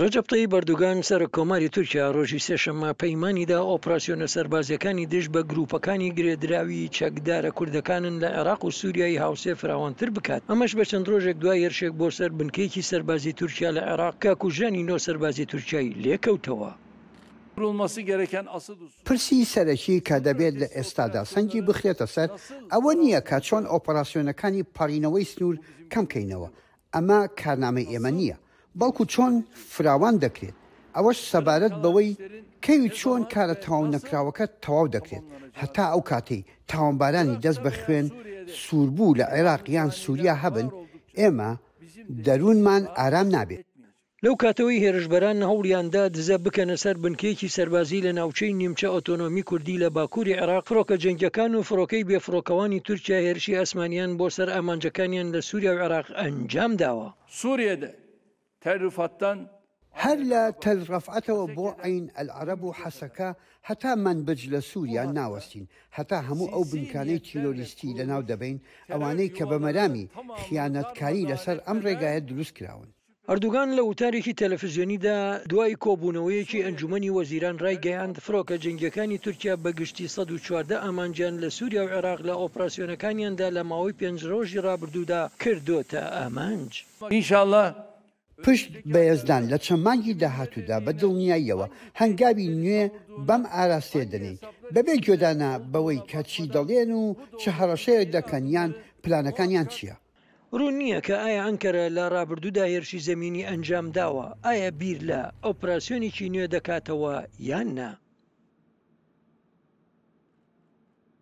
رەجەب تەیب ئەردوگان، سەرۆک کۆماری تورکیا رۆژی سێ شەممە پەیمانی دا ئۆپراسیۆنە سەربازیەکانی دژ بە گروپەکانی گرێدراوی چەکدارە کوردەکانن لە عێراق و سوریای هاوسێ فراوانتر بکات ئەمەش بە چەند رۆژێک دوای هێرشێک بۆ سەر بنکەیەکی سەربازی تورکیا لە عێراق کە کوژرانی نۆ سەربازی تورکیای لێکەوتەوە. پرسی سەرەکی کە دەبێت لە ئێستادا سەنگی بخرێتە سەر ئەوە نیە کە چۆن ئۆپراسیۆنەکانی پەڕینەوەی سنور کەم کەینەوە ئەمە کارنامەی ئێمە نیە، بەڵکو چۆن فراوان دەکرێت، ئەوەش سەبارەت بەوەی کەی و چۆن کارە تەواونەکراوەکە تەواو دەکرێت، هەتا ئەو کاتەی تاوانبارانی دەست بە خوێن سووربوو لە عێراق یان سوریا هەبن، ئێمە دەروونمان ئارام نابێت. لەو کاتەوەی هێرشبەران هەوڵیاندا دزە بکەنە سەر بنکەیەکی سەربازی لە ناوچەی نیمچە ئۆتۆنۆمی کوردی لە باکووری عێراق، فڕۆکە جەنگییەکان و فڕۆکەی بێفڕۆکەوانی تورکیا هێرشی ئاسمانییان بۆ سەر ئامانجەکانیان لە سوریا و عێراق ئەنجامداوە. سوریە دە تەل رفەتتەن. هەر لە تەل رەفعەتەوە بۆ عەین ئەلعەرەب و حەسەکە هەتا مەنبج لە سوریا ناوەستین هەتا هەموو ئەو بنکانەی تیرۆریستی لەناو دەبەین ئەوانەی کە بە مەرامی خیانەتکاری لەسەر ئەم رێگایە دروست کراون. ئەردوگان لە وتارێکی تەلەفزیۆنیدا دوای کۆبوونەوەیەکی ئەنجومەنی وەزیران رایگەیاند، فڕۆکە جەنگییەکانی تورکیا بە گشتی سەد و چواردە ئامانجیان لە سوریا و عێراق لە ئۆپراسیۆنەکانیاندا لە ماوەی پێنج رۆژی رابردوودا کردۆتە ئامانج. ان شاء اللە. پشت بەیەزدان لە چەند مانگی داهاتوودا بە دڵنیاییەوە هەنگاوی نوێ بەم ئاراستەیە دەنێین بەبێ گوێدانە بەوەی کە چی دەڵێن و چ هەڕەشەیەک دەکەن یان پلانەکانیان چیە. روون نییە کە ئایا ئەنکەرە لە رابردوودا هێرشی زەمینی ئەنجامداوە، ئایا بیر لە ئۆپراسیۆنێکی نوێ دەکاتەوە یان نا.